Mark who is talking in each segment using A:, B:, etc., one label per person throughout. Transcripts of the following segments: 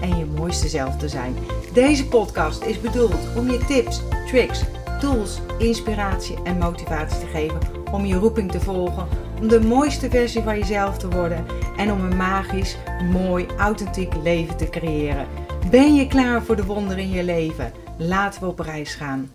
A: en je mooiste zelf te zijn. Deze podcast is bedoeld om je tips, tricks, tools, inspiratie en motivatie te geven om je roeping te volgen, om de mooiste versie van jezelf te worden en om een magisch, mooi, authentiek leven te creëren. Ben je klaar voor de wonderen in je leven? Laten we op reis gaan.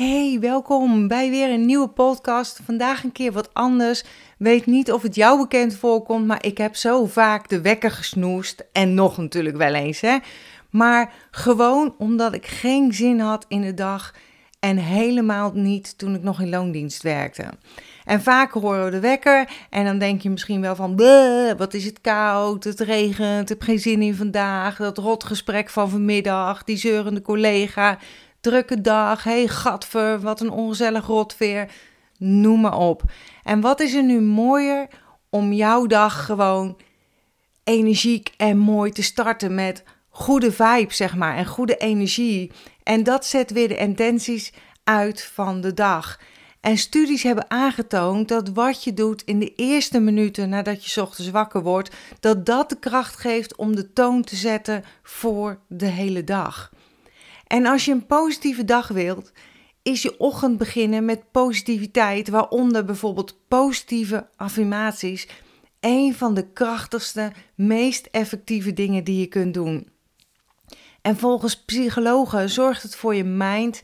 A: Hey, welkom bij weer een nieuwe podcast. Vandaag een keer wat anders. Weet niet of het jou bekend voorkomt, maar ik heb zo vaak de wekker gesnoest. En nog natuurlijk wel eens, hè. Maar gewoon omdat ik geen zin had in de dag en helemaal niet toen ik nog in loondienst werkte. En vaak horen we de wekker en dan denk je misschien wel van, wat is het koud, het regent, ik heb geen zin in vandaag, dat rotgesprek van vanmiddag, die zeurende collega, drukke dag, hey gatver, wat een ongezellig rotveer, noem maar op. En wat is er nu mooier om jouw dag gewoon energiek en mooi te starten met goede vibe, zeg maar, en goede energie. En dat zet weer de intenties uit van de dag. En studies hebben aangetoond dat wat je doet in de eerste minuten nadat je ochtends wakker wordt, dat dat de kracht geeft om de toon te zetten voor de hele dag. En als je een positieve dag wilt, is je ochtend beginnen met positiviteit, waaronder bijvoorbeeld positieve affirmaties, een van de krachtigste, meest effectieve dingen die je kunt doen. En volgens psychologen zorgt het voor je mind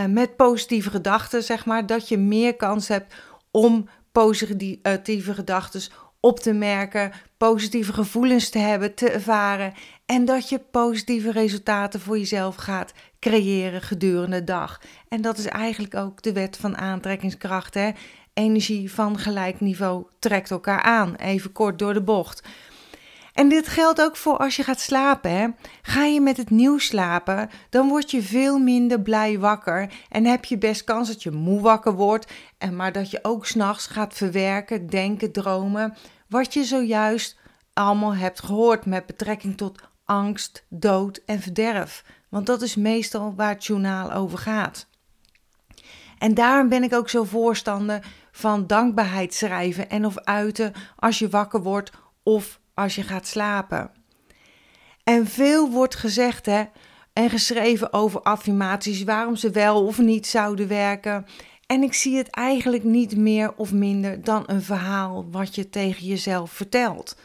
A: uh, met positieve gedachten, zeg maar, dat je meer kans hebt om positieve gedachten op te merken, positieve gevoelens te hebben, te ervaren en dat je positieve resultaten voor jezelf gaat creëren gedurende de dag. En dat is eigenlijk ook de wet van aantrekkingskracht. Hè? Energie van gelijk niveau trekt elkaar aan, even kort door de bocht. En dit geldt ook voor als je gaat slapen. Hè? Ga je met het nieuws slapen, dan word je veel minder blij wakker. En heb je best kans dat je moe wakker wordt. En maar dat je ook s'nachts gaat verwerken, denken, dromen. Wat je zojuist allemaal hebt gehoord met betrekking tot angst, dood en verderf. Want dat is meestal waar het journaal over gaat. En daarom ben ik ook zo voorstander van dankbaarheid schrijven en of uiten als je wakker wordt of als je gaat slapen. En veel wordt gezegd hè, en geschreven over affirmaties, waarom ze wel of niet zouden werken. En ik zie het eigenlijk niet meer of minder dan een verhaal wat je tegen jezelf vertelt.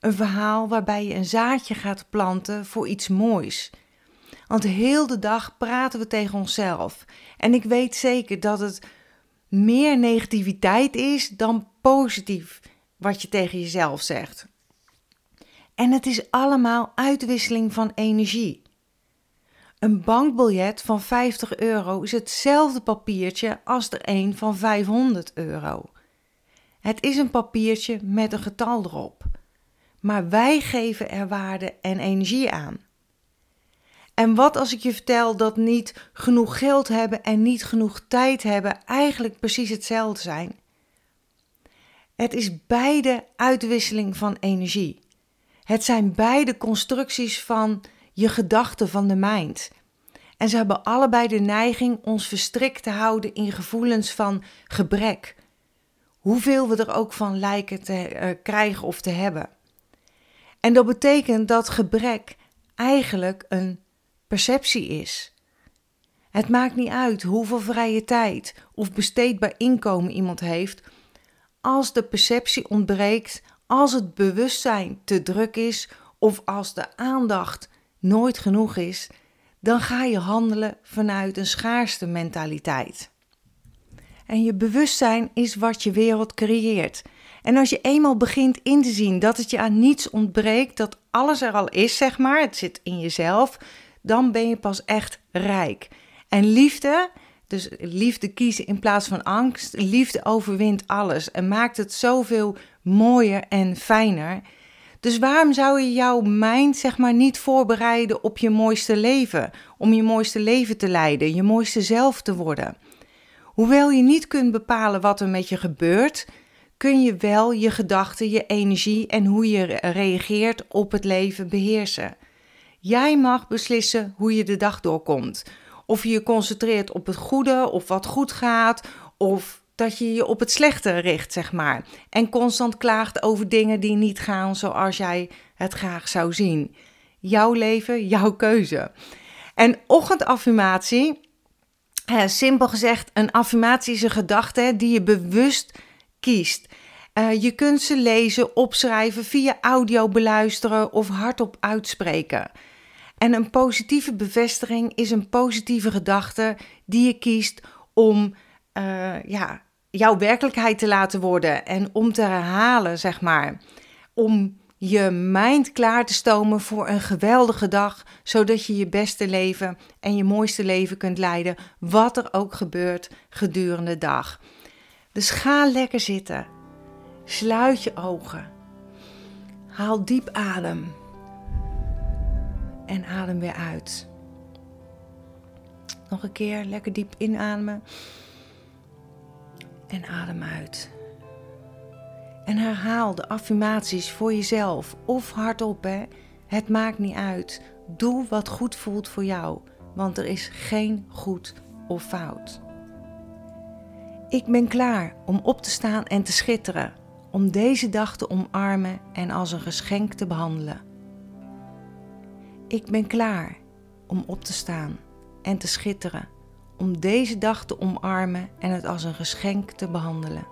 A: Een verhaal waarbij je een zaadje gaat planten voor iets moois. Want heel de dag praten we tegen onszelf. En ik weet zeker dat het meer negativiteit is dan positief wat je tegen jezelf zegt. En het is allemaal uitwisseling van energie. Een bankbiljet van 50 euro is hetzelfde papiertje als er een van 500 euro. Het is een papiertje met een getal erop. Maar wij geven er waarde en energie aan. En wat als ik je vertel dat niet genoeg geld hebben en niet genoeg tijd hebben eigenlijk precies hetzelfde zijn? Het is beide uitwisseling van energie. Het zijn beide constructies van je gedachten van de mind. En ze hebben allebei de neiging ons verstrikt te houden in gevoelens van gebrek. Hoeveel we er ook van lijken te uh, krijgen of te hebben. En dat betekent dat gebrek eigenlijk een perceptie is. Het maakt niet uit hoeveel vrije tijd of besteedbaar inkomen iemand heeft, als de perceptie ontbreekt, als het bewustzijn te druk is of als de aandacht nooit genoeg is, dan ga je handelen vanuit een schaarste mentaliteit. En je bewustzijn is wat je wereld creëert. En als je eenmaal begint in te zien dat het je aan niets ontbreekt, dat alles er al is, zeg maar, het zit in jezelf, dan ben je pas echt rijk. En liefde, dus liefde kiezen in plaats van angst, liefde overwint alles en maakt het zoveel mooier en fijner. Dus waarom zou je jouw mind zeg maar niet voorbereiden op je mooiste leven, om je mooiste leven te leiden, je mooiste zelf te worden? Hoewel je niet kunt bepalen wat er met je gebeurt, kun je wel je gedachten, je energie en hoe je reageert op het leven beheersen. Jij mag beslissen hoe je de dag doorkomt. Of je je concentreert op het goede, of wat goed gaat, of dat je je op het slechte richt, zeg maar. En constant klaagt over dingen die niet gaan zoals jij het graag zou zien. Jouw leven, jouw keuze. En ochtendaffirmatie, eh, simpel gezegd, een affirmatie is een gedachte die je bewust kiest. Uh, je kunt ze lezen, opschrijven, via audio beluisteren of hardop uitspreken. En een positieve bevestiging is een positieve gedachte die je kiest om uh, ja, jouw werkelijkheid te laten worden en om te herhalen, zeg maar. Om je mind klaar te stomen voor een geweldige dag, zodat je je beste leven en je mooiste leven kunt leiden, wat er ook gebeurt gedurende de dag. Dus ga lekker zitten. Sluit je ogen. Haal diep adem. En adem weer uit. Nog een keer lekker diep inademen. En adem uit. En herhaal de affirmaties voor jezelf of hardop. Hè. Het maakt niet uit. Doe wat goed voelt voor jou, want er is geen goed of fout. Ik ben klaar om op te staan en te schitteren, om deze dag te omarmen en als een geschenk te behandelen. Ik ben klaar om op te staan en te schitteren, om deze dag te omarmen en het als een geschenk te behandelen.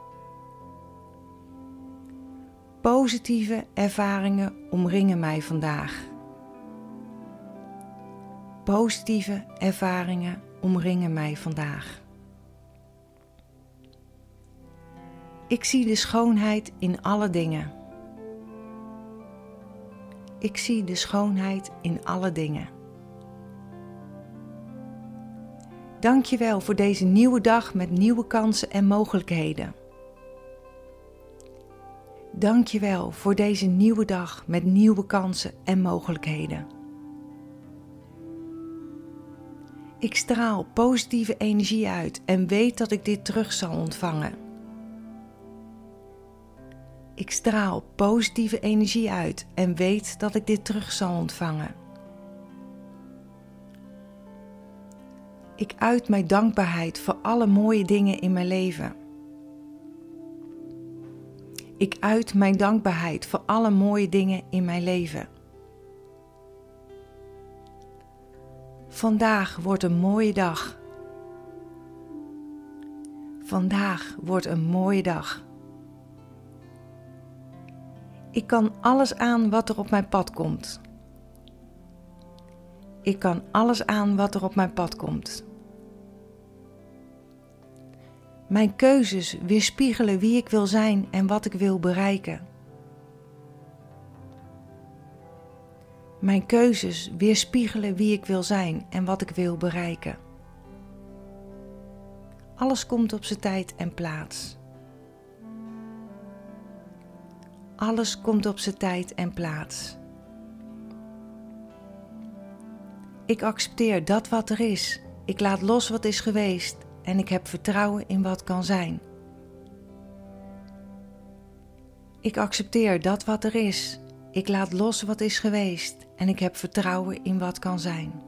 A: Positieve ervaringen omringen mij vandaag. Positieve ervaringen omringen mij vandaag. Ik zie de schoonheid in alle dingen. Ik zie de schoonheid in alle dingen. Dank je wel voor deze nieuwe dag met nieuwe kansen en mogelijkheden. Dank je wel voor deze nieuwe dag met nieuwe kansen en mogelijkheden. Ik straal positieve energie uit en weet dat ik dit terug zal ontvangen. Ik straal positieve energie uit en weet dat ik dit terug zal ontvangen. Ik uit mijn dankbaarheid voor alle mooie dingen in mijn leven. Ik uit mijn dankbaarheid voor alle mooie dingen in mijn leven. Vandaag wordt een mooie dag. Vandaag wordt een mooie dag. Ik kan alles aan wat er op mijn pad komt. Ik kan alles aan wat er op mijn pad komt. Mijn keuzes weerspiegelen wie ik wil zijn en wat ik wil bereiken. Mijn keuzes weerspiegelen wie ik wil zijn en wat ik wil bereiken. Alles komt op zijn tijd en plaats. Alles komt op zijn tijd en plaats. Ik accepteer dat wat er is. Ik laat los wat is geweest en ik heb vertrouwen in wat kan zijn. Ik accepteer dat wat er is. Ik laat los wat is geweest en ik heb vertrouwen in wat kan zijn.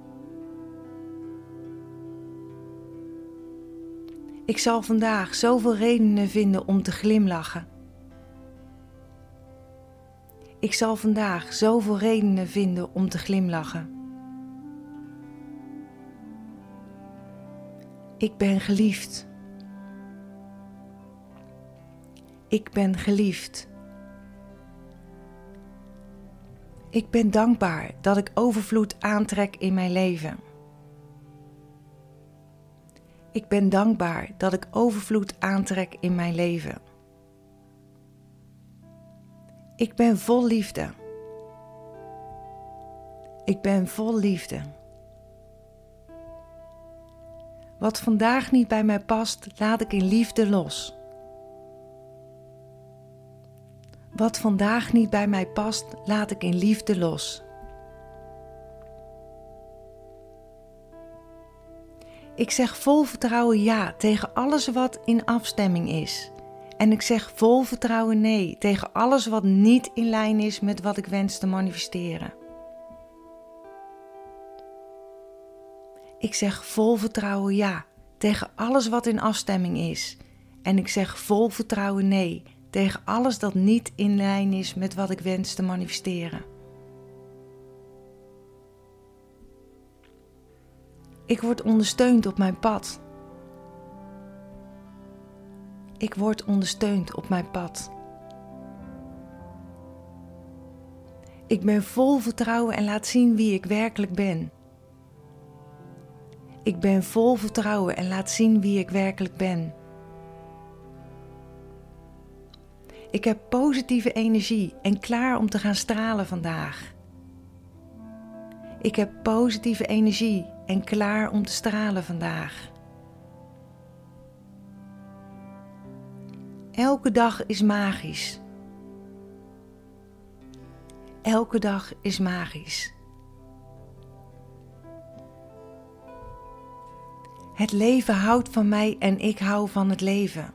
A: Ik zal vandaag zoveel redenen vinden om te glimlachen. Ik zal vandaag zoveel redenen vinden om te glimlachen. Ik ben geliefd. Ik ben geliefd. Ik ben dankbaar dat ik overvloed aantrek in mijn leven. Ik ben dankbaar dat ik overvloed aantrek in mijn leven. Ik ben vol liefde. Ik ben vol liefde. Wat vandaag niet bij mij past, laat ik in liefde los. Wat vandaag niet bij mij past, laat ik in liefde los. Ik zeg vol vertrouwen ja tegen alles wat in afstemming is. En ik zeg vol vertrouwen nee tegen alles wat niet in lijn is met wat ik wens te manifesteren. Ik zeg vol vertrouwen ja tegen alles wat in afstemming is. En ik zeg vol vertrouwen nee tegen alles dat niet in lijn is met wat ik wens te manifesteren. Ik word ondersteund op mijn pad. Ik word ondersteund op mijn pad. Ik ben vol vertrouwen en laat zien wie ik werkelijk ben. Ik ben vol vertrouwen en laat zien wie ik werkelijk ben. Ik heb positieve energie en klaar om te gaan stralen vandaag. Ik heb positieve energie en klaar om te stralen vandaag. Elke dag is magisch. Elke dag is magisch. Het leven houdt van mij en ik hou van het leven.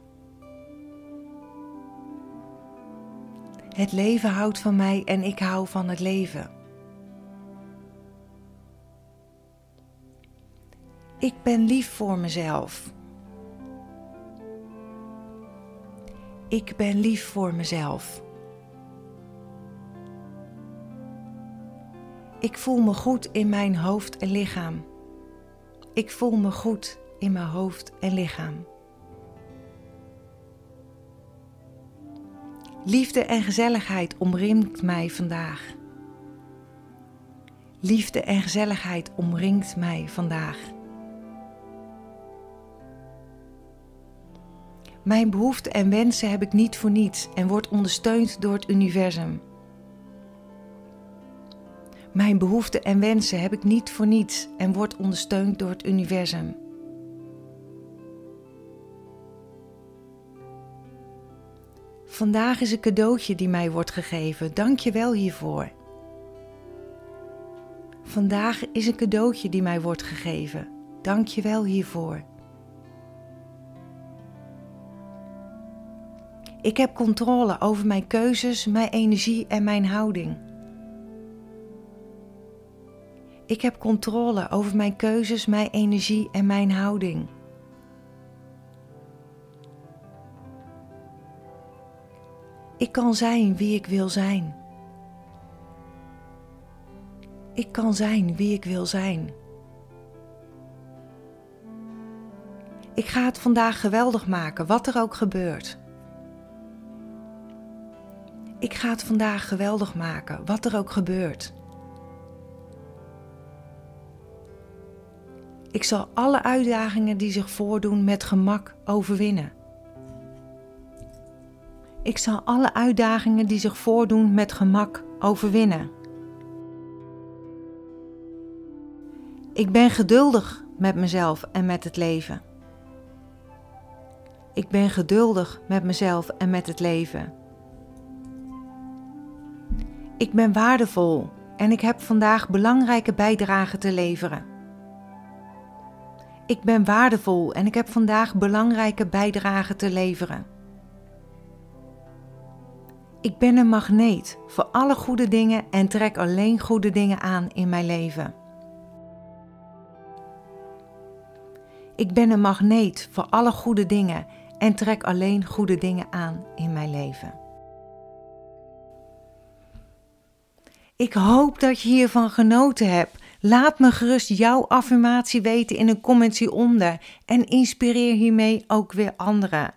A: Het leven houdt van mij en ik hou van het leven. Ik ben lief voor mezelf. Ik ben lief voor mezelf. Ik voel me goed in mijn hoofd en lichaam. Ik voel me goed in mijn hoofd en lichaam. Liefde en gezelligheid omringt mij vandaag. Liefde en gezelligheid omringt mij vandaag. Mijn behoeften en wensen heb ik niet voor niets en word ondersteund door het universum. Mijn behoeften en wensen heb ik niet voor niets en word ondersteund door het universum. Vandaag is een cadeautje die mij wordt gegeven. Dank je wel hiervoor. Vandaag is een cadeautje die mij wordt gegeven. Dank je wel hiervoor. Ik heb controle over mijn keuzes, mijn energie en mijn houding. Ik heb controle over mijn keuzes, mijn energie en mijn houding. Ik kan zijn wie ik wil zijn. Ik kan zijn wie ik wil zijn. Ik ga het vandaag geweldig maken, wat er ook gebeurt. Ik ga het vandaag geweldig maken, wat er ook gebeurt. Ik zal alle uitdagingen die zich voordoen met gemak overwinnen. Ik zal alle uitdagingen die zich voordoen met gemak overwinnen. Ik ben geduldig met mezelf en met het leven. Ik ben geduldig met mezelf en met het leven. Ik ben waardevol en ik heb vandaag belangrijke bijdragen te leveren. Ik ben waardevol en ik heb vandaag belangrijke bijdragen te leveren. Ik ben een magneet voor alle goede dingen en trek alleen goede dingen aan in mijn leven. Ik ben een magneet voor alle goede dingen en trek alleen goede dingen aan in mijn leven. Ik hoop dat je hiervan genoten hebt. Laat me gerust jouw affirmatie weten in een comment hieronder en inspireer hiermee ook weer anderen.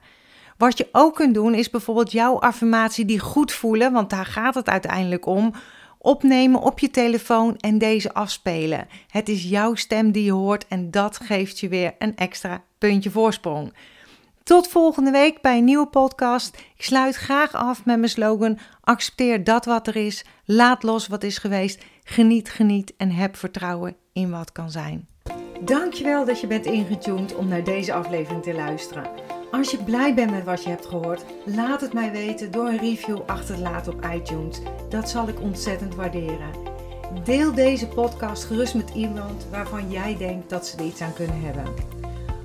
A: Wat je ook kunt doen is bijvoorbeeld jouw affirmatie die goed voelen, want daar gaat het uiteindelijk om, opnemen op je telefoon en deze afspelen. Het is jouw stem die je hoort en dat geeft je weer een extra puntje voorsprong. Tot volgende week bij een nieuwe podcast. Ik sluit graag af met mijn slogan: accepteer dat wat er is, laat los wat is geweest, geniet, geniet en heb vertrouwen in wat kan zijn. Dankjewel dat je bent ingetuned om naar deze aflevering te luisteren. Als je blij bent met wat je hebt gehoord, laat het mij weten door een review achter te laten op iTunes. Dat zal ik ontzettend waarderen. Deel deze podcast gerust met iemand waarvan jij denkt dat ze er iets aan kunnen hebben.